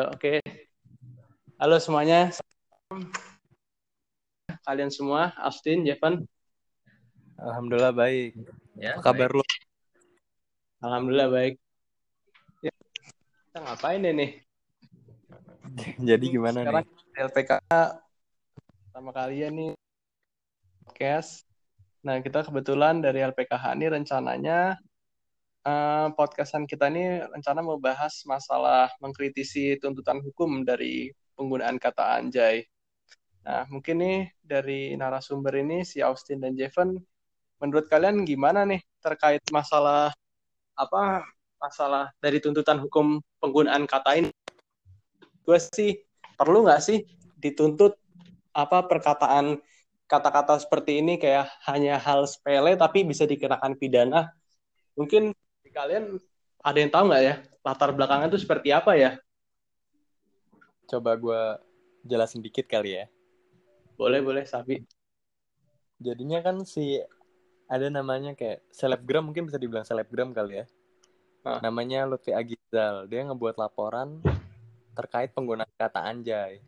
Ya, oke. Halo semuanya. Kalian semua, Austin, Jevan. Alhamdulillah baik. Ya, Apa kabar lu? Alhamdulillah baik. Ya, kita ngapain ini? Jadi gimana Sekarang nih? LPK sama kalian nih podcast. Nah, kita kebetulan dari LPKH ini rencananya eh, podcastan kita ini rencana mau bahas masalah mengkritisi tuntutan hukum dari penggunaan kata anjay. Nah, mungkin nih dari narasumber ini si Austin dan Jevan, menurut kalian gimana nih terkait masalah apa masalah dari tuntutan hukum penggunaan kata ini? Gue sih perlu nggak sih dituntut apa perkataan kata-kata seperti ini kayak hanya hal sepele tapi bisa dikenakan pidana. Mungkin kalian ada yang tahu nggak ya latar belakangnya itu seperti apa ya? Coba gue jelasin dikit kali ya. Boleh boleh Sabi. Jadinya kan si ada namanya kayak selebgram mungkin bisa dibilang selebgram kali ya. Ah. Namanya Lutfi Agizal. Dia ngebuat laporan terkait penggunaan kata anjay.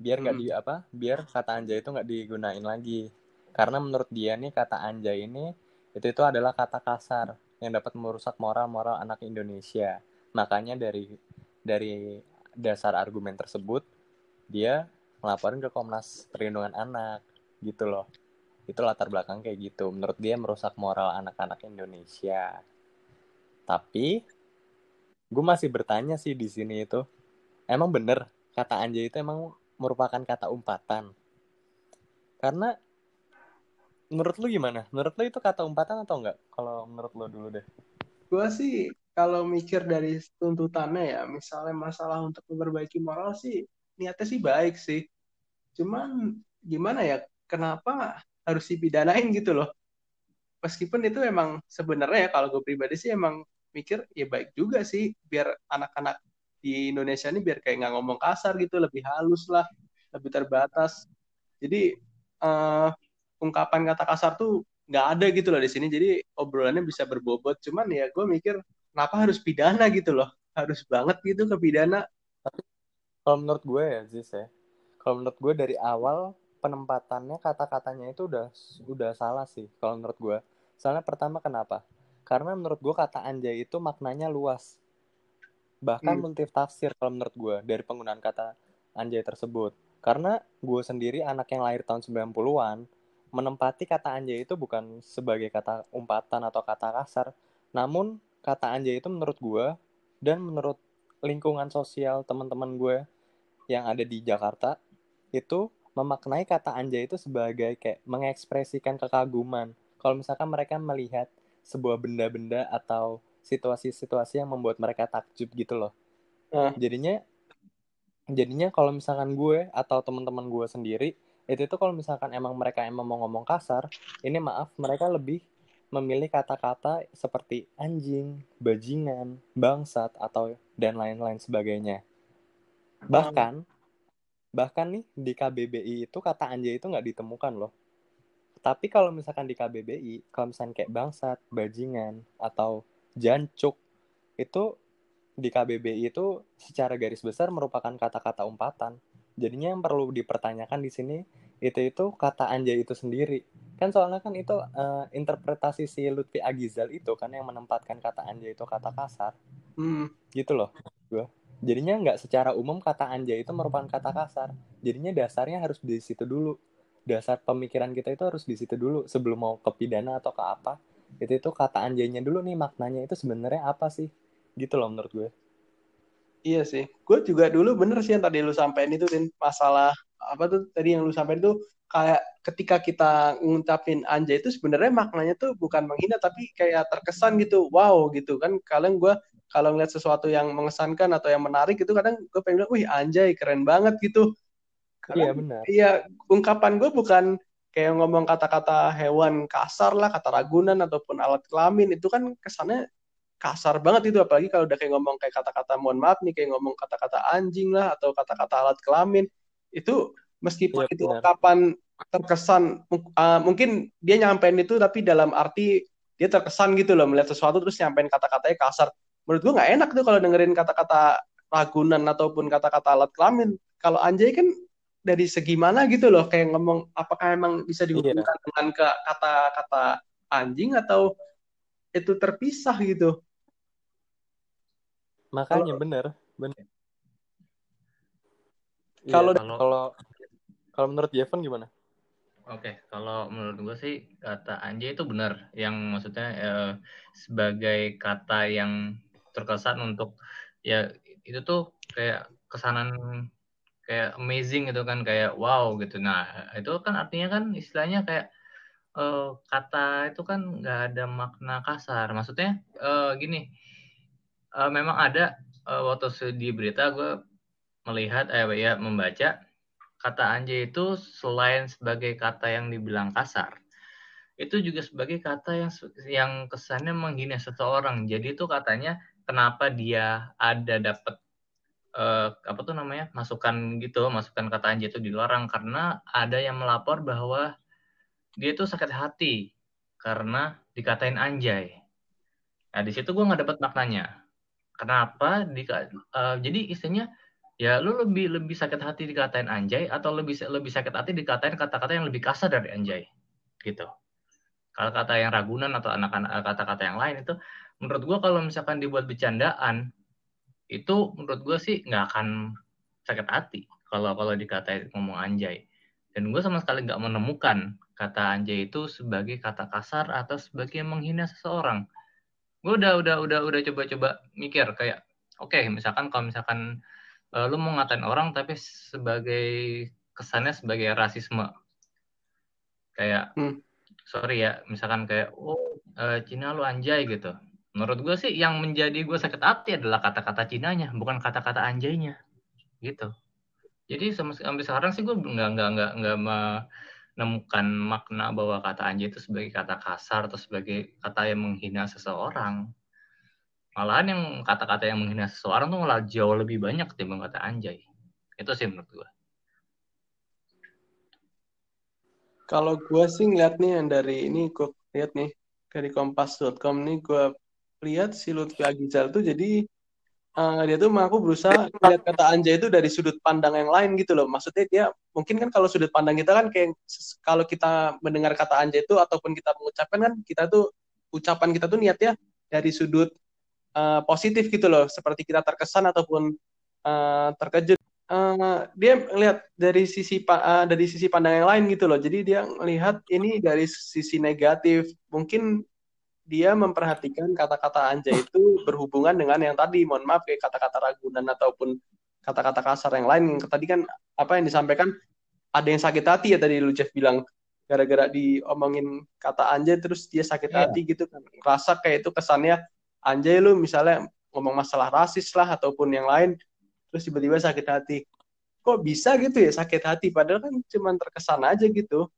Biar nggak Hmm. di apa? Biar kata anjay itu nggak digunain lagi. Karena menurut dia nih kata anjay ini itu itu adalah kata kasar yang dapat merusak moral-moral anak Indonesia. Makanya dari dari dasar argumen tersebut dia ngelaporin ke Komnas Perlindungan Anak gitu loh. Itu latar belakang kayak gitu. Menurut dia merusak moral anak-anak Indonesia. Tapi gue masih bertanya sih di sini itu, emang bener kata anjay itu emang merupakan kata umpatan? Karena menurut lu gimana? Menurut lu itu kata umpatan atau enggak? Kalau menurut lu dulu deh. Gue sih kalau mikir dari tuntutannya ya, misalnya masalah untuk memperbaiki moral sih, niatnya sih baik sih. Cuman gimana ya, kenapa harus dipidanain gitu loh? Meskipun itu emang sebenarnya ya, kalau gue pribadi sih emang mikir ya baik juga sih, biar anak-anak di Indonesia ini biar kayak nggak ngomong kasar gitu, lebih halus lah, lebih terbatas. Jadi eh, ungkapan kata kasar tuh nggak ada gitu loh di sini jadi obrolannya bisa berbobot cuman ya gue mikir kenapa harus pidana gitu loh harus banget gitu ke pidana Kalau menurut gue ya, Ziz ya. Kalau menurut gue dari awal penempatannya kata-katanya itu udah udah salah sih kalau menurut gue. Soalnya pertama kenapa? Karena menurut gue kata anjay itu maknanya luas. Bahkan Hmm. multitafsir kalau menurut gue dari penggunaan kata anjay tersebut. Karena gue sendiri anak yang lahir tahun 90-an, menempati kata anjay itu bukan sebagai kata umpatan atau kata kasar, namun kata anjay itu menurut gue dan menurut lingkungan sosial teman-teman gue yang ada di Jakarta itu memaknai kata anjay itu sebagai kayak mengekspresikan kekaguman. Kalau misalkan mereka melihat sebuah benda-benda atau situasi-situasi yang membuat mereka takjub gitu loh. Nah. Jadinya jadinya kalau misalkan gue atau teman-teman gue sendiri itu tuh kalau misalkan emang mereka emang mau ngomong kasar, ini maaf mereka lebih memilih kata-kata seperti anjing, bajingan, bangsat atau dan lain-lain sebagainya. Bahkan bahkan nih di KBBI itu kata anjay itu nggak ditemukan loh. Tapi kalau misalkan di KBBI, kalau misalkan kayak bangsat, bajingan atau jancuk itu di KBBI itu secara garis besar merupakan kata-kata umpatan. Jadinya yang perlu dipertanyakan di sini itu itu kata anjay itu sendiri. Kan soalnya kan itu eh, interpretasi si Lutfi Agizal itu kan yang menempatkan kata anjay itu kata kasar. Hmm, gitu loh gue jadinya nggak secara umum kata anjay itu merupakan kata kasar. Jadinya dasarnya harus di situ dulu. Dasar pemikiran kita itu harus di situ dulu. Sebelum mau ke pidana atau ke apa itu itu kata anjaynya dulu nih maknanya itu sebenarnya apa sih? Gitu loh menurut gue iya sih. Gue juga dulu bener sih yang tadi lu sampein itu Din. masalah apa tuh tadi yang lu sampein itu kayak ketika kita ngucapin anjay itu sebenarnya maknanya tuh bukan menghina tapi kayak terkesan gitu. Wow gitu kan. Kalian gue kalau ngeliat sesuatu yang mengesankan atau yang menarik itu kadang gue pengen bilang wih anjay keren banget gitu. Iya Kadang- benar. Iya, ungkapan gue bukan kayak ngomong kata-kata hewan kasar lah, kata ragunan ataupun alat kelamin. Itu kan kesannya kasar banget itu apalagi kalau udah kayak ngomong kayak kata-kata mohon maaf nih kayak ngomong kata-kata anjing lah atau kata-kata alat kelamin itu meskipun Iya, itu benar. ungkapan terkesan uh, mungkin dia nyampein itu tapi dalam arti dia terkesan gitu loh melihat sesuatu terus nyampein kata-katanya kasar menurut gue nggak enak tuh kalau dengerin kata-kata ragunan ataupun kata-kata alat kelamin. Kalau anjay kan dari segi mana gitu loh kayak ngomong apakah emang bisa dihubungkan yeah. dengan ke kata-kata anjing atau itu terpisah gitu. Makanya kalo, bener, bener. Kalau iya, kalau kalau menurut Jevon gimana? Oke, kalau menurut gue sih kata anjay itu benar. Yang maksudnya eh, sebagai kata yang terkesan untuk ya itu tuh kayak kesanan kayak amazing gitu kan kayak wow gitu. Nah itu kan artinya kan istilahnya kayak eh, kata itu kan nggak ada makna kasar. Maksudnya eh, gini, eh, memang ada eh, waktu di berita gue melihat eh ya membaca kata anjay itu selain sebagai kata yang dibilang kasar, itu juga sebagai kata yang yang kesannya menghina seseorang. Jadi itu katanya kenapa dia ada dapat uh, apa tuh namanya masukan gitu, masukan kata anjay itu dilarang karena ada yang melapor bahwa dia itu sakit hati karena dikatain anjay. Nah di situ gue nggak dapat maknanya. Kenapa? Di, uh, jadi istilahnya ya lu lebih lebih sakit hati dikatain anjay atau lebih lebih sakit hati dikatain kata-kata yang lebih kasar dari anjay gitu kalau kata yang ragunan atau anak-anak kata-kata yang lain itu menurut gue kalau misalkan dibuat bercandaan itu menurut gue sih nggak akan sakit hati kalau kalau dikatain ngomong anjay dan gue sama sekali nggak menemukan kata anjay itu sebagai kata kasar atau sebagai menghina seseorang gue udah udah udah udah coba-coba mikir kayak oke okay, misalkan kalau misalkan uh, lu mau ngatain orang tapi sebagai kesannya sebagai rasisme. Kayak hmm. sorry ya misalkan kayak oh uh, Cina lu anjay gitu. Menurut gue sih yang menjadi gue sakit hati adalah kata-kata Cinanya bukan kata-kata anjaynya gitu. Jadi sampai sekarang sih gue nggak nggak nggak nggak menemukan makna bahwa kata anjay itu sebagai kata kasar atau sebagai kata yang menghina seseorang. Malahan yang kata-kata yang menghina seseorang tuh malah jauh lebih banyak ketimbang kata anjay itu sih menurut gue kalau gue sih ngeliat nih yang dari ini gue lihat nih dari kompas.com nih gue lihat si Lutfi Agizal tuh jadi uh, dia tuh mengaku berusaha melihat kata anjay itu dari sudut pandang yang lain gitu loh. Maksudnya dia mungkin kan kalau sudut pandang kita kan kayak kalau kita mendengar kata anjay itu ataupun kita mengucapkan kan kita tuh ucapan kita tuh niatnya dari sudut uh, positif gitu loh. Seperti kita terkesan ataupun uh, terkejut. Uh, dia melihat dari sisi uh, dari sisi pandang yang lain gitu loh. Jadi dia melihat ini dari sisi negatif. Mungkin dia memperhatikan kata-kata anjay itu berhubungan dengan yang tadi. Mohon maaf kayak kata-kata ragunan ataupun kata-kata kasar yang lain. Tadi kan apa yang disampaikan ada yang sakit hati ya tadi lu Jeff bilang. Gara-gara diomongin kata anjay terus dia sakit yeah. hati gitu kan. Rasa kayak itu kesannya anjay lu misalnya ngomong masalah rasis lah ataupun yang lain terus tiba-tiba sakit hati. Kok bisa gitu ya sakit hati? Padahal kan cuma terkesan aja gitu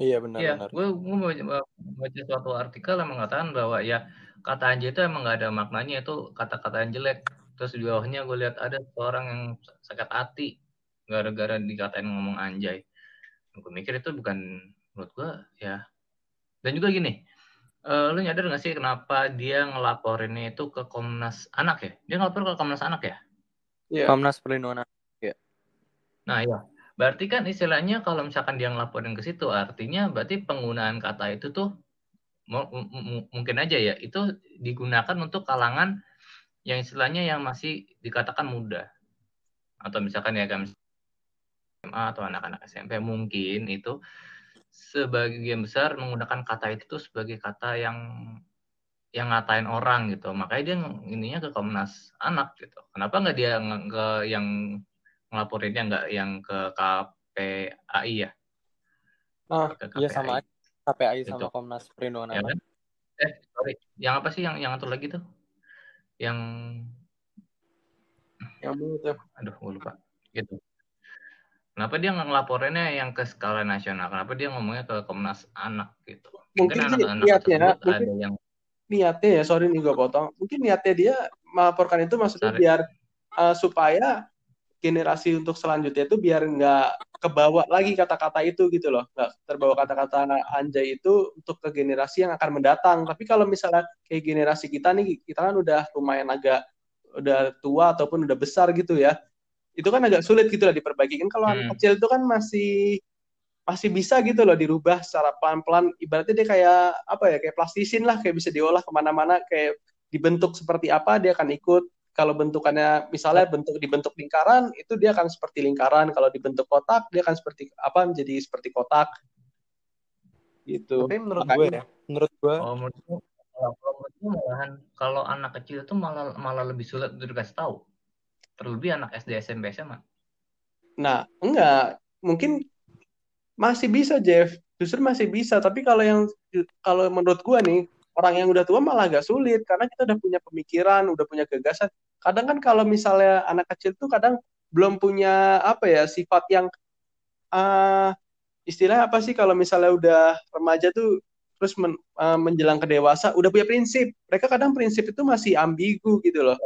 iya benar iya, gue gue baca, baca suatu artikel yang mengatakan bahwa ya kata anjay itu emang gak ada maknanya itu kata-kata yang jelek terus di bawahnya gue lihat ada seorang yang sakit hati gara-gara dikatain ngomong anjay gue mikir itu bukan menurut gue ya dan juga gini Uh, lu nyadar gak sih kenapa dia ngelaporinnya itu ke Komnas Anak ya? Dia ngelapor ke Komnas Anak ya? Yeah. Komnas Perlindungan Anak. Ya. Nah iya, berarti kan istilahnya kalau misalkan dia ngelaporin ke situ, artinya berarti penggunaan kata itu tuh mungkin aja ya, itu digunakan untuk kalangan yang istilahnya yang masih dikatakan muda. Atau misalkan ya kan SMA atau anak-anak SMP mungkin itu sebagian besar menggunakan kata itu tuh sebagai kata yang yang ngatain orang gitu makanya dia ininya ke Komnas Anak gitu kenapa nggak dia ke yang ngelaporinnya nggak yang ke KPAI ya ah iya sama KPAI gitu. sama Komnas Perlindungan ya, kan? eh sorry yang apa sih yang yang atur lagi tuh yang yang tuh aduh gue lupa gitu Kenapa dia nggak ngelaporinnya yang ke skala nasional? Kenapa dia ngomongnya ke Komnas Anak gitu? Mungkin, mungkin anak-anak niatnya, mungkin ada yang niatnya ya, sorry nih gue potong. Mungkin niatnya dia melaporkan itu maksudnya sorry. biar uh, supaya generasi untuk selanjutnya itu biar nggak kebawa lagi kata-kata itu gitu loh. Nggak terbawa kata-kata anjay itu untuk ke generasi yang akan mendatang. Tapi kalau misalnya kayak generasi kita nih kita kan udah lumayan agak udah tua ataupun udah besar gitu ya. Itu kan agak sulit gitu lah diperbaiki. Kan kalau hmm. anak kecil itu kan masih masih bisa gitu loh dirubah secara pelan-pelan. Ibaratnya dia kayak apa ya kayak plastisin lah kayak bisa diolah ke mana-mana kayak dibentuk seperti apa dia akan ikut kalau bentukannya misalnya bentuk dibentuk lingkaran itu dia akan seperti lingkaran. Kalau dibentuk kotak dia akan seperti apa menjadi seperti kotak. Gitu. Tapi menurut Makanya, gue ya menurut gue oh, menurut gue kalau menurut gue malahan kalau anak kecil itu malah malah lebih sulit untuk dikasih tahu. Terlebih anak SD SMP SMA nah enggak. Mungkin masih bisa Jeff. Justru masih bisa. Tapi kalau yang kalau menurut gue nih orang yang udah tua malah agak sulit karena kita udah punya pemikiran, udah punya gagasan. Kadang kan kalau misalnya anak kecil tuh kadang belum punya apa ya sifat yang uh, istilahnya apa sih kalau misalnya udah remaja tuh terus men, uh, menjelang ke dewasa udah punya prinsip. Mereka kadang prinsip itu masih ambigu gitu loh.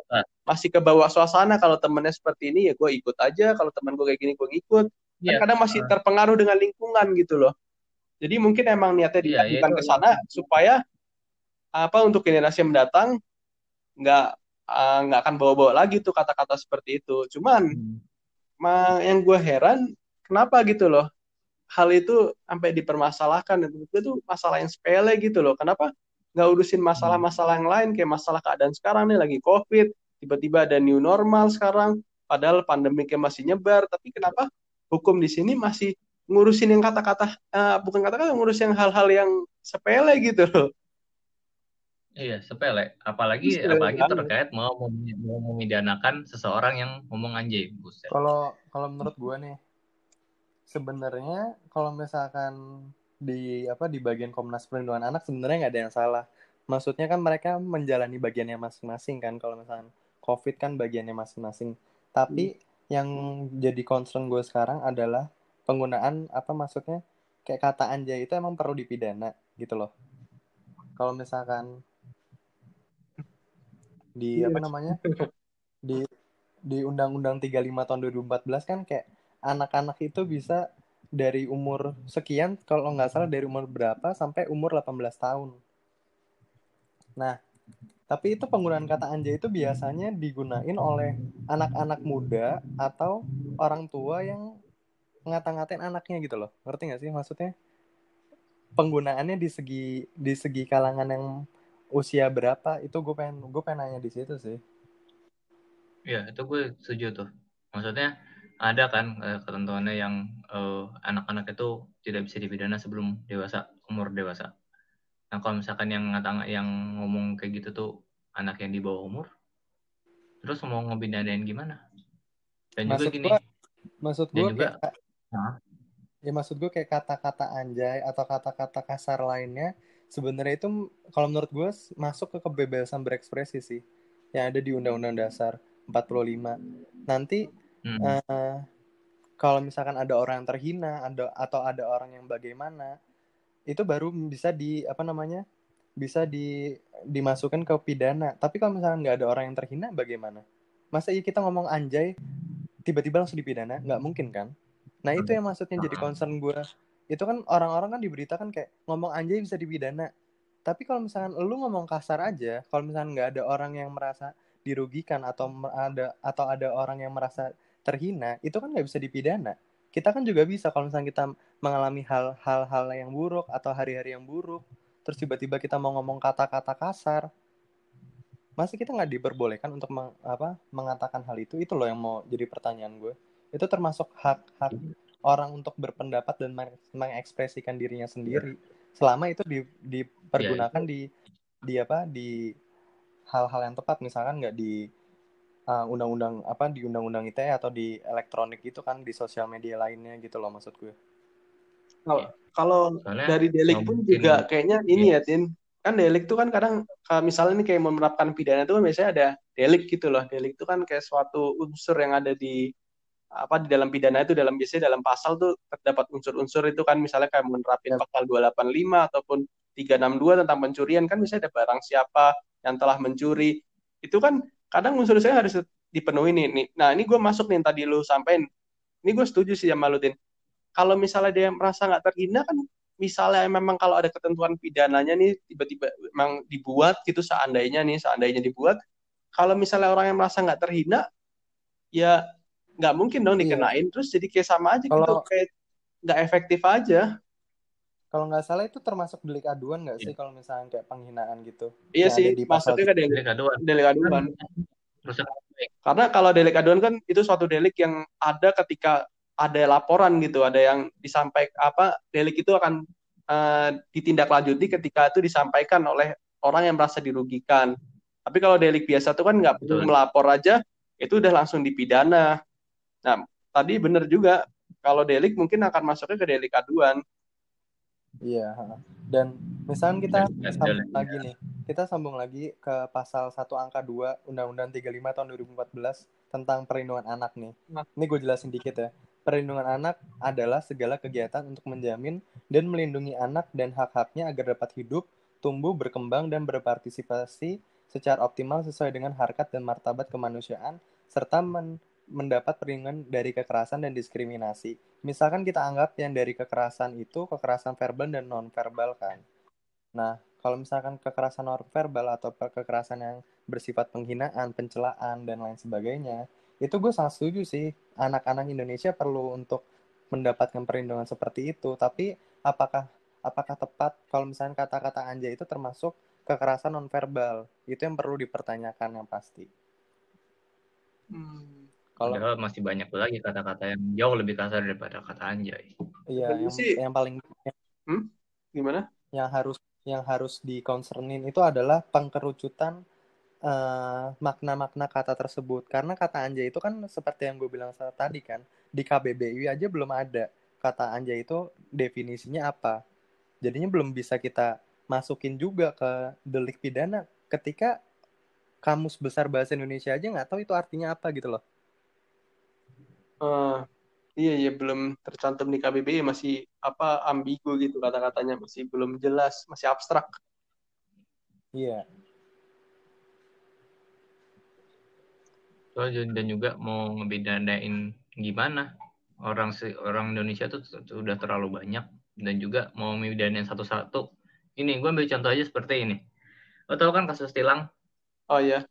Masih ke bawah suasana kalau temennya seperti ini ya gue ikut aja, kalau teman gue kayak gini gue ngikut. Yeah. Kan kadang masih terpengaruh dengan lingkungan gitu loh. Jadi mungkin emang niatnya iya, dilakukan yeah, ke sana supaya apa untuk generasi yang mendatang nggak uh, nggak akan bawa-bawa lagi tuh kata-kata seperti itu. Cuman hmm. yang gue heran kenapa gitu loh hal itu sampai dipermasalahkan itu itu masalah yang sepele gitu loh. Kenapa nggak urusin masalah-masalah yang lain kayak masalah keadaan sekarang nih lagi covid tiba-tiba ada new normal sekarang padahal pandemiknya masih nyebar tapi kenapa hukum di sini masih ngurusin yang kata-kata uh, bukan kata-kata ngurusin yang hal-hal yang sepele gitu loh Iya, sepele. Apalagi sepele apalagi banget. terkait mau mau memidanakan seseorang yang ngomong anjing. Kalau kalau menurut gua nih sebenarnya kalau misalkan di apa di bagian Komnas Perlindungan Anak sebenarnya nggak ada yang salah. Maksudnya kan mereka menjalani bagiannya masing-masing kan kalau misalkan COVID kan bagiannya masing-masing. Tapi hmm. yang jadi concern gue sekarang adalah penggunaan apa maksudnya kayak kata anjay itu emang perlu dipidana gitu loh. Kalau misalkan di iya. apa namanya di di Undang-Undang 35 tahun 2014 kan kayak anak-anak itu bisa dari umur sekian kalau nggak salah dari umur berapa sampai umur 18 tahun. Nah, tapi itu penggunaan kata anjay itu biasanya digunain oleh anak-anak muda atau orang tua yang ngata-ngatain anaknya gitu loh. Ngerti nggak sih maksudnya? Penggunaannya di segi di segi kalangan yang usia berapa itu gue pengen gue pengen nanya di situ sih. Iya itu gue setuju tuh. Maksudnya ada kan uh, ketentuannya yang uh, anak-anak itu tidak bisa dipidana sebelum dewasa umur dewasa. Nah kalau misalkan yang ngatang yang ngomong kayak gitu tuh anak yang di bawah umur terus mau ngebidanain gimana? Dan maksud juga gini gua, maksud gue juga kayak, ya maksud gue kayak kata-kata anjay atau kata-kata kasar lainnya sebenarnya itu kalau menurut gue masuk ke kebebasan berekspresi sih yang ada di Undang-Undang Dasar 45. Nanti hmm. uh, kalau misalkan ada orang yang terhina, ada atau ada orang yang bagaimana, itu baru bisa di apa namanya? bisa di dimasukkan ke pidana. Tapi kalau misalkan nggak ada orang yang terhina, bagaimana? Masa iya kita ngomong anjay, tiba-tiba langsung dipidana? Nggak mungkin kan? Nah itu yang maksudnya jadi concern gue itu kan orang-orang kan diberitakan kayak ngomong anjay bisa dipidana. Tapi kalau misalkan lu ngomong kasar aja kalau misalkan nggak ada orang yang merasa dirugikan atau ada atau ada orang yang merasa terhina itu kan nggak bisa dipidana. Kita kan juga bisa kalau misalnya kita mengalami hal-hal yang buruk atau hari-hari yang buruk terus tiba-tiba kita mau ngomong kata-kata kasar masih kita nggak diperbolehkan untuk meng, apa mengatakan hal itu? Itu loh yang mau jadi pertanyaan gue. Itu termasuk hak hak orang untuk berpendapat dan mengekspresikan dirinya sendiri selama itu di, dipergunakan yeah, di di apa di hal-hal yang tepat misalkan nggak di uh, undang-undang apa di undang-undang ITE atau di elektronik itu kan di sosial media lainnya gitu loh maksud gue. Kalau iya. kalau dari delik pun juga kayaknya ini ya Tin kan delik itu kan kadang misalnya ini kayak menerapkan pidana itu kan biasanya ada delik gitu loh. Delik itu kan kayak suatu unsur yang ada di apa di dalam pidana itu dalam biasanya dalam pasal tuh terdapat unsur-unsur itu kan misalnya kayak menerapkan ya. pasal 285 ataupun 362 tentang pencurian kan misalnya ada barang siapa yang telah mencuri itu kan kadang unsur saya harus dipenuhi nih, nih. nah ini gue masuk nih tadi lu sampein ini gue setuju sih sama lu Din kalau misalnya dia merasa nggak terhina kan misalnya memang kalau ada ketentuan pidananya nih tiba-tiba memang dibuat gitu seandainya nih seandainya dibuat kalau misalnya orang yang merasa nggak terhina ya nggak mungkin dong Iya. dikenain terus jadi kayak sama aja gitu Kalau- kayak nggak efektif aja Kalau nggak salah itu termasuk delik aduan nggak Iya. sih kalau misalnya kayak penghinaan gitu? iya sih di maksudnya kan delik, Delik aduan. delik aduan karena kalau delik aduan kan itu suatu delik yang ada ketika ada laporan gitu ada yang disampaikan apa delik itu akan eh, ditindaklanjuti ketika itu disampaikan oleh orang yang merasa dirugikan tapi kalau delik biasa itu kan nggak perlu melapor aja itu udah langsung dipidana nah tadi bener juga kalau delik mungkin akan masuknya ke delik aduan Iya. Dan misalnya kita Dan- sambung dan- lagi nih, kita sambung lagi ke pasal 1 angka 2 Undang-Undang 35 tahun 2014 tentang perlindungan anak nih. Nah. Ini gue jelasin dikit ya. Perlindungan anak adalah segala kegiatan untuk menjamin dan melindungi anak dan hak-haknya agar dapat hidup, tumbuh, berkembang, dan berpartisipasi secara optimal sesuai dengan harkat dan martabat kemanusiaan, serta men- mendapat perlindungan dari kekerasan dan diskriminasi. Misalkan kita anggap yang dari kekerasan itu kekerasan verbal dan non-verbal kan. Nah, kalau misalkan kekerasan non-verbal atau kekerasan yang bersifat penghinaan, pencelaan, dan lain sebagainya, itu gue sangat setuju sih. Anak-anak Indonesia perlu untuk mendapatkan perlindungan seperti itu. Tapi apakah apakah tepat kalau misalnya kata-kata anjay itu termasuk kekerasan non-verbal? Itu yang perlu dipertanyakan yang pasti. Hmm. Kalau Padahal masih banyak lagi kata-kata yang jauh lebih kasar daripada kata anjay. iya Menurut yang, sih- yang paling gimana? Yang harus yang harus dikonsernin itu adalah pengkerucutan eh, makna-makna kata tersebut. Karena kata anjay itu kan seperti yang gue bilang tadi kan di KBBI aja belum ada kata anjay itu definisinya apa. Jadinya belum bisa kita masukin juga ke delik pidana ketika kamus besar bahasa Indonesia aja nggak tahu itu artinya apa gitu loh Eh, iya iya belum tercantum di KBBI masih apa ambigu gitu kata-katanya masih belum jelas masih abstrak iya So, dan juga mau ngebedanain gimana orang orang Indonesia tuh sudah terlalu banyak dan juga mau ngebedanain satu-satu. Ini gue ambil contoh aja seperti ini. Lo tau kan kasus tilang? oh iya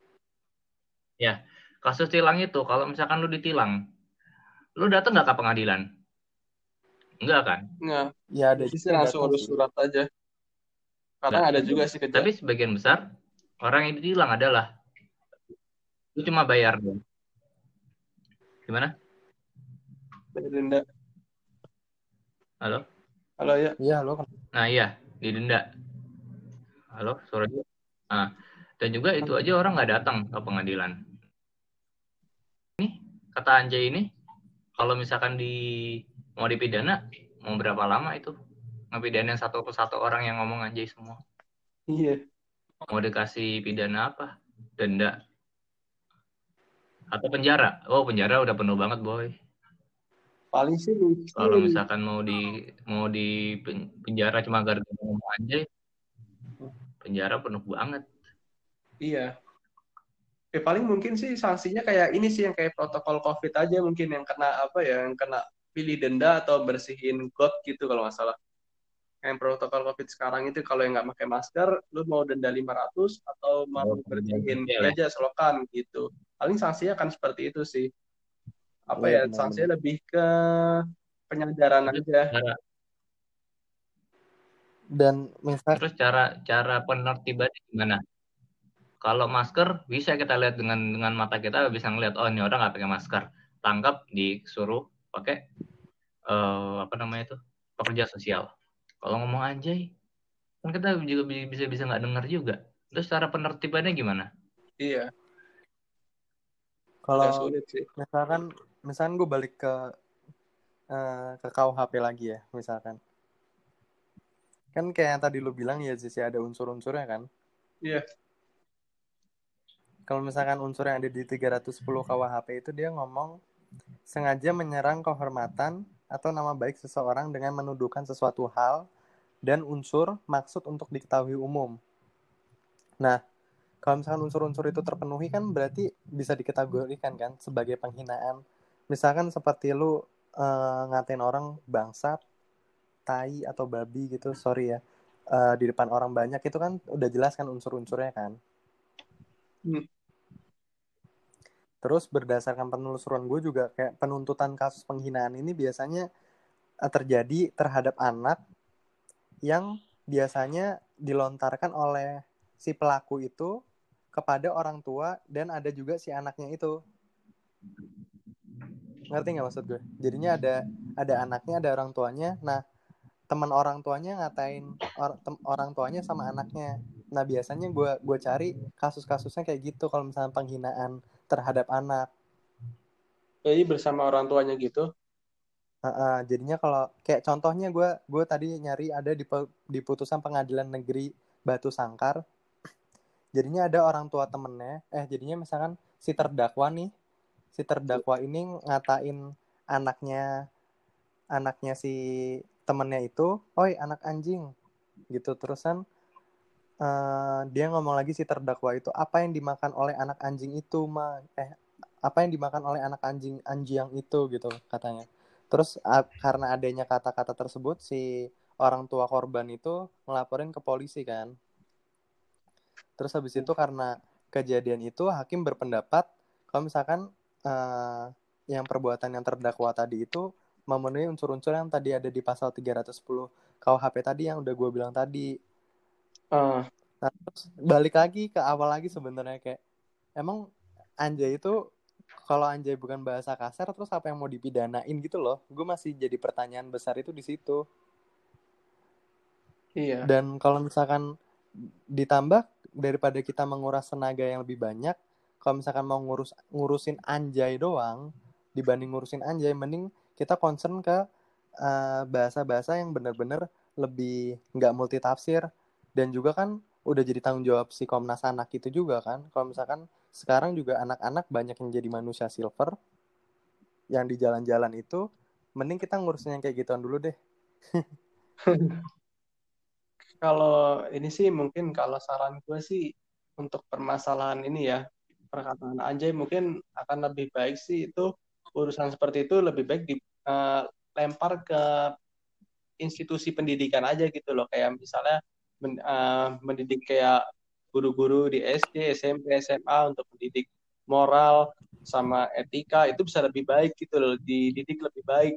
Kasus tilang itu kalau misalkan lu ditilang, lu datang nggak ke pengadilan? Enggak kan? nggak ya ada sih langsung urus surat aja kadang Nggak. ada juga sih kerja Tapi sebagian besar orang yang ditilang adalah lu cuma bayar dong. Gimana? bayar denda Halo? halo ya iya lo kan Nah iya, didenda. Halo, suara dia. Nah, dan juga itu aja orang nggak datang ke pengadilan. Ini kata Anjay ini, kalau misalkan di mau dipidana, mau berapa lama itu? Ngepidanain satu persatu orang yang ngomong Anjay semua. iya Mau dikasih pidana apa? Denda. Atau penjara? Oh penjara udah penuh banget boy. paling sih lucu Kalau misalkan mau di mau di pen- penjara cuma gara-gara ngomong Anjay, penjara penuh banget. iya Eh, paling mungkin sih sanksinya kayak ini sih yang kayak protokol COVID aja mungkin yang kena apa ya yang kena pilih denda atau bersihin got gitu kalau nggak salah. Yang protokol COVID sekarang itu kalau yang nggak pakai masker, lu mau denda 500 atau mau Oh, bersihin iya, aja selokan gitu. Paling sanksinya akan seperti itu sih. Apa ya, Iya, benar. sanksinya lebih ke penyadaran aja. Cara, dan misalkan terus cara cara penertibannya gimana? Kalau masker bisa kita lihat dengan dengan mata kita bisa ngeliat oh ini orang nggak pakai masker, tangkap disuruh pakai eh, apa namanya itu pekerja sosial. Kalau ngomong anjay, kan kita juga bi- bisa bisa nggak dengar juga. Terus cara penertibannya gimana? Iya, kalau agak sulit sih. misalkan misalkan gue balik ke eh, ke KUHP lagi ya misalkan kan kayak yang tadi lu bilang ya sih ada unsur-unsurnya kan Iya. Kalau misalkan unsur yang ada di 310 KUHP itu dia ngomong sengaja menyerang kehormatan atau nama baik seseorang dengan menuduhkan sesuatu hal dan unsur maksud untuk diketahui umum. Nah, kalau misalkan unsur-unsur itu terpenuhi kan berarti bisa dikategorikan kan sebagai penghinaan. Misalkan seperti lu uh, ngatain orang bangsat, tai atau babi gitu, sorry ya. Uh, di depan orang banyak itu kan udah jelas kan unsur-unsurnya kan. Hmm. Terus berdasarkan penelusuran gue juga kayak penuntutan kasus penghinaan ini biasanya uh, terjadi terhadap anak yang biasanya dilontarkan oleh si pelaku itu kepada orang tua dan ada juga si anaknya itu. Ngerti nggak maksud gue? Jadinya ada ada anaknya ada orang tuanya. Nah teman orang tuanya ngatain or, orang tuanya sama anaknya nah biasanya gue gue cari kasus-kasusnya kayak gitu kalau misalnya penghinaan terhadap anak. Jadi bersama orang tuanya gitu? Uh, uh, jadinya kalau kayak contohnya gue gue tadi nyari ada di di putusan pengadilan negeri Batu Sangkar. Jadinya ada orang tua temennya eh jadinya misalkan si terdakwa nih si terdakwa ini ngatain anaknya anaknya si temennya itu, oi anak anjing, gitu terusan uh, dia ngomong lagi si terdakwa itu apa yang dimakan oleh anak anjing itu mah eh apa yang dimakan oleh anak anjing anjing itu gitu katanya. Terus karena adanya kata-kata tersebut si orang tua korban itu ngelaporin ke polisi kan. Terus habis itu karena kejadian itu hakim berpendapat kalau misalkan uh, yang perbuatan yang terdakwa tadi itu memenuhi unsur-unsur yang tadi ada di pasal 310 KUHP tadi yang udah gue bilang tadi. Uh. Nah, terus balik lagi ke awal lagi sebenarnya kayak emang anjay itu kalau anjay bukan bahasa kasar terus apa yang mau dipidanain gitu loh. Gue masih jadi pertanyaan besar itu di situ. Iya. Dan kalau misalkan ditambah daripada kita menguras tenaga yang lebih banyak, kalau misalkan mau ngurus ngurusin anjay doang dibanding ngurusin anjay mending kita concern ke bahasa bahasa-bahasa yang benar-benar lebih nggak multi tafsir dan juga kan udah jadi tanggung jawab si Komnas Anak itu juga kan. Kalau misalkan sekarang juga anak-anak banyak yang jadi manusia silver yang di jalan-jalan itu mending kita ngurusin yang kayak gituan dulu deh. Kalau ini sih mungkin kalau saran gue sih untuk permasalahan ini ya perkataan anjay mungkin akan lebih baik sih itu urusan seperti itu lebih baik dilempar eh, ke institusi pendidikan aja gitu loh. Kayak misalnya men, uh, mendidik kayak guru-guru di SD, SMP, SMA untuk mendidik moral sama etika itu bisa lebih baik gitu loh dididik lebih baik.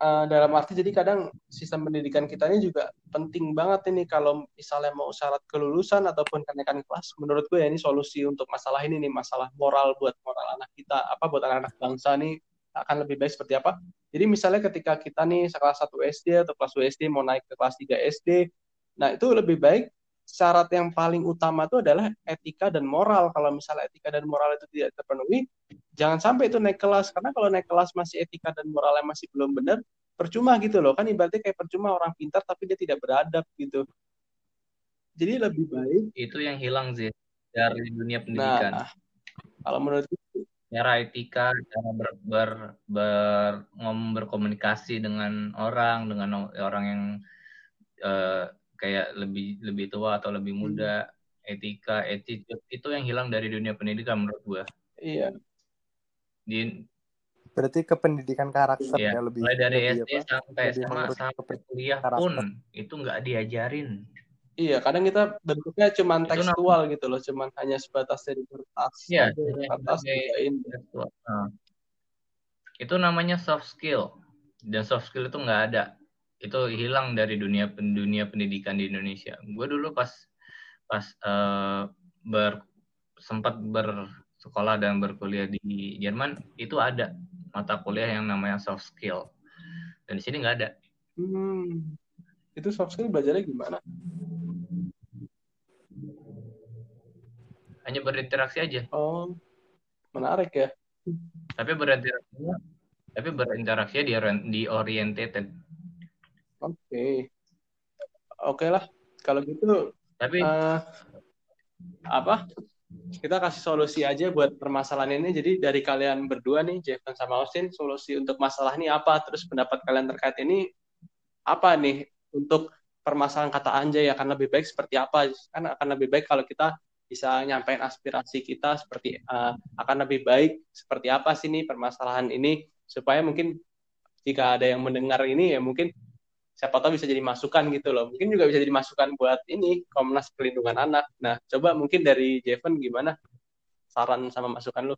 Uh, dalam arti jadi kadang sistem pendidikan kita ini juga penting banget ini kalau misalnya mau syarat kelulusan ataupun kenaikan kelas. Menurut gue ya ini solusi untuk masalah ini nih masalah moral buat moral anak kita apa buat anak-anak bangsa nih akan lebih baik seperti apa. Jadi misalnya ketika kita nih kelas 1 SD atau kelas 2 SD mau naik ke kelas 3 SD nah itu lebih baik syarat yang paling utama itu adalah etika dan moral. Kalau misalnya etika dan moral itu tidak terpenuhi, jangan sampai itu naik kelas. Karena kalau naik kelas masih etika dan moralnya masih belum benar, percuma gitu loh. Kan ibaratnya kayak percuma orang pintar tapi dia tidak beradab gitu. Jadi lebih baik. Itu yang hilang sih dari dunia pendidikan. Nah, kalau menurut cara etika, cara ber, ber, ber, ngom, berkomunikasi dengan orang, dengan orang yang uh, kayak lebih lebih tua atau lebih hmm. muda hmm. etika attitude itu yang hilang dari dunia pendidikan menurut gue iya di berarti ke pendidikan karakter iya. ya lebih mulai dari lebih SD apa? sampai SMA sampai kuliah karakter. pun itu nggak diajarin Iya, kadang kita bentuknya cuma tekstual gitu loh, cuma hanya sebatas dari kertas. Iya, kertas nah. Itu namanya soft skill. Dan soft skill itu nggak ada itu hilang dari dunia dunia pendidikan di Indonesia. Gue dulu pas pas uh, ber sempat bersekolah dan berkuliah di Jerman itu ada mata kuliah yang namanya soft skill dan di sini nggak ada. Hmm. Itu soft skill belajarnya gimana? Hanya berinteraksi aja. Oh, menarik ya. Tapi berinteraksi, tapi berinteraksi di di oriented Oke. Okay. Oke okay lah. Kalau gitu tapi uh, apa? Kita kasih solusi aja buat permasalahan ini. Jadi dari kalian berdua nih, Jevon sama Austin, solusi untuk masalah ini apa? Terus pendapat kalian terkait ini apa nih untuk permasalahan kata anjay akan lebih baik seperti apa? Kan akan lebih baik kalau kita bisa nyampein aspirasi kita seperti uh, akan lebih baik seperti apa sih nih permasalahan ini supaya mungkin jika ada yang mendengar ini ya mungkin siapa tahu bisa jadi masukan gitu loh. Mungkin juga bisa jadi masukan buat ini Komnas Perlindungan Anak. Nah, coba mungkin dari Jeven gimana saran sama masukan lu?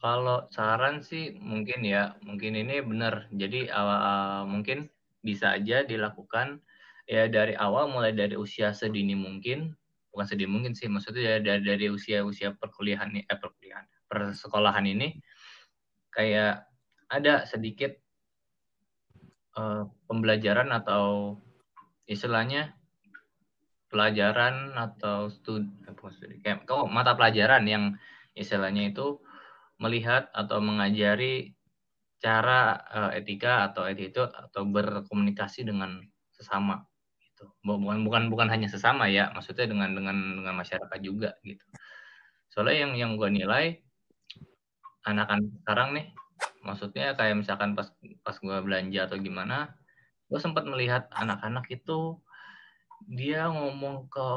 Kalau saran sih mungkin ya, mungkin ini benar. Jadi uh, mungkin bisa aja dilakukan ya dari awal mulai dari usia sedini mungkin, bukan sedini mungkin sih, maksudnya dari dari usia-usia perkuliahan eh perkuliahan, persekolahan ini kayak ada sedikit uh, pembelajaran atau istilahnya pelajaran atau studi, studi kayak kau mata pelajaran yang istilahnya itu melihat atau mengajari cara uh, etika atau attitude atau berkomunikasi dengan sesama gitu. Bukan bukan bukan hanya sesama ya maksudnya dengan dengan dengan masyarakat juga gitu. Soalnya yang yang gue nilai anak-anak sekarang nih maksudnya kayak misalkan pas pas gue belanja atau gimana gue sempat melihat anak-anak itu dia ngomong ke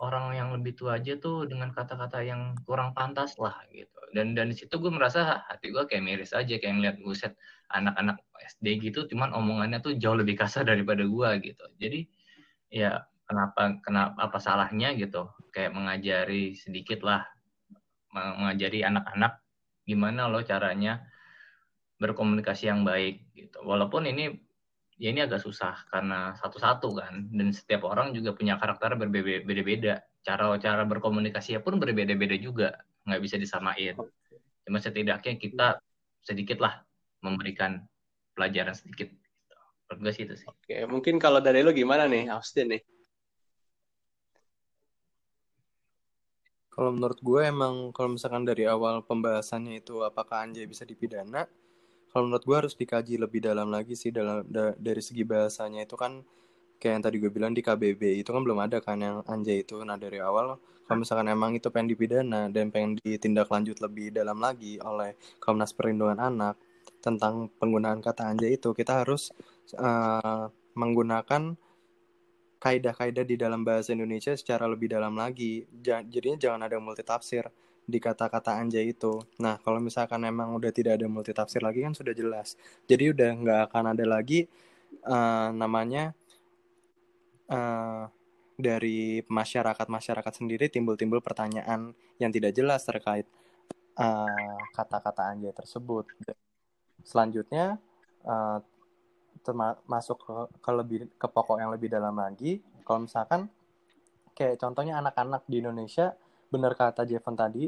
orang yang lebih tua aja tuh dengan kata-kata yang kurang pantas lah gitu. Dan dan di situ gue merasa hati gue kayak miris aja kayak ngeliat set anak-anak SD gitu cuman omongannya tuh jauh lebih kasar daripada gue gitu. Jadi ya kenapa kenapa apa salahnya gitu kayak mengajari sedikit lah mengajari anak-anak gimana loh caranya berkomunikasi yang baik gitu. Walaupun ini ya ini agak susah karena satu-satu kan dan setiap orang juga punya karakter berbeda-beda. Cara-cara berkomunikasi pun berbeda-beda juga, nggak bisa disamain. Cuma setidaknya kita sedikit lah memberikan pelajaran sedikit. Menurut gue sih itu sih. Oke, mungkin kalau dari lo gimana nih, Austin nih? Kalau menurut gue emang kalau misalkan dari awal pembahasannya itu apakah anjay bisa dipidana, kalau menurut gue harus dikaji lebih dalam lagi sih dalam da, dari segi bahasanya itu kan kayak yang tadi gue bilang di KBB itu kan belum ada kan yang anjay itu. Nah dari awal kalau misalkan emang itu pengen dipidana dan pengen ditindak lanjut lebih dalam lagi oleh Komnas Perlindungan Anak tentang penggunaan kata anjay itu kita harus uh, menggunakan kaidah-kaidah di dalam bahasa Indonesia secara lebih dalam lagi. Jadinya jangan ada multitafsir di kata-kata anjay itu. Nah, kalau misalkan emang udah tidak ada multitafsir lagi kan sudah jelas. Jadi udah nggak akan ada lagi uh, namanya uh, dari masyarakat-masyarakat sendiri timbul-timbul pertanyaan yang tidak jelas terkait kata kata-kata anjay tersebut. Selanjutnya uh, masuk ke, ke lebih ke pokok yang lebih dalam lagi. Kalau misalkan kayak contohnya anak-anak di Indonesia benar kata Jevan tadi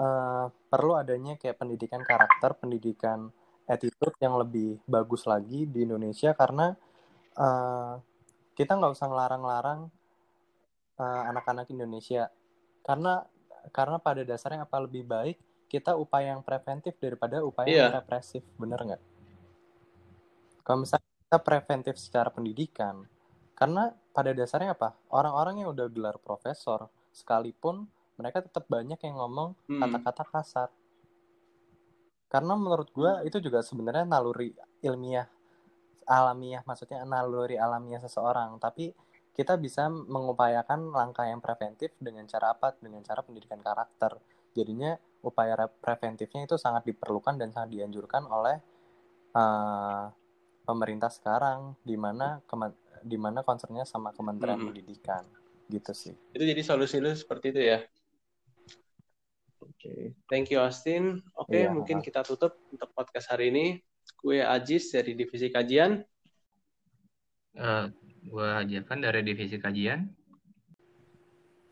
uh, perlu adanya kayak pendidikan karakter pendidikan attitude yang lebih bagus lagi di Indonesia karena uh, kita nggak usah ngelarang-larang uh, anak-anak Indonesia. Karena karena pada dasarnya apa lebih baik kita upaya yang preventif daripada upaya yeah. yang represif bener nggak? Kalau misalnya kita preventif secara pendidikan karena pada dasarnya apa? Orang-orang yang udah gelar profesor sekalipun mereka tetap banyak yang ngomong hmm. kata-kata hmm. kasar karena menurut gue hmm. itu juga sebenarnya naluri ilmiah alamiah maksudnya naluri alamiah seseorang tapi kita bisa mengupayakan langkah yang preventif dengan cara apa dengan cara pendidikan karakter jadinya upaya preventifnya itu sangat diperlukan dan sangat dianjurkan oleh uh, pemerintah sekarang di mana di mana concernnya sama Kementerian hmm. Pendidikan gitu sih itu jadi solusi lu seperti itu ya okay. thank you Austin. Oke, okay, yeah. mungkin kita tutup untuk podcast hari ini. Gue Ajis dari Divisi Kajian. Uh, gue Jevan dari Divisi Kajian.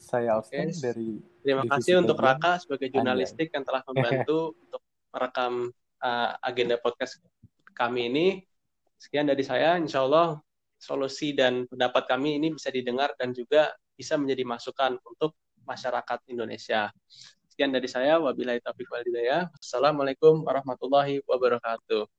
Saya Austin okay. dari Terima Divisi kasih untuk Raka sebagai jurnalistik yang telah membantu untuk merekam uh, agenda podcast kami ini. Sekian dari saya, insya Allah solusi dan pendapat kami ini bisa didengar dan juga bisa menjadi masukan untuk masyarakat Indonesia. Sekian dari saya. Wabillahi taufiq wal hidayah. Assalamualaikum warahmatullahi wabarakatuh.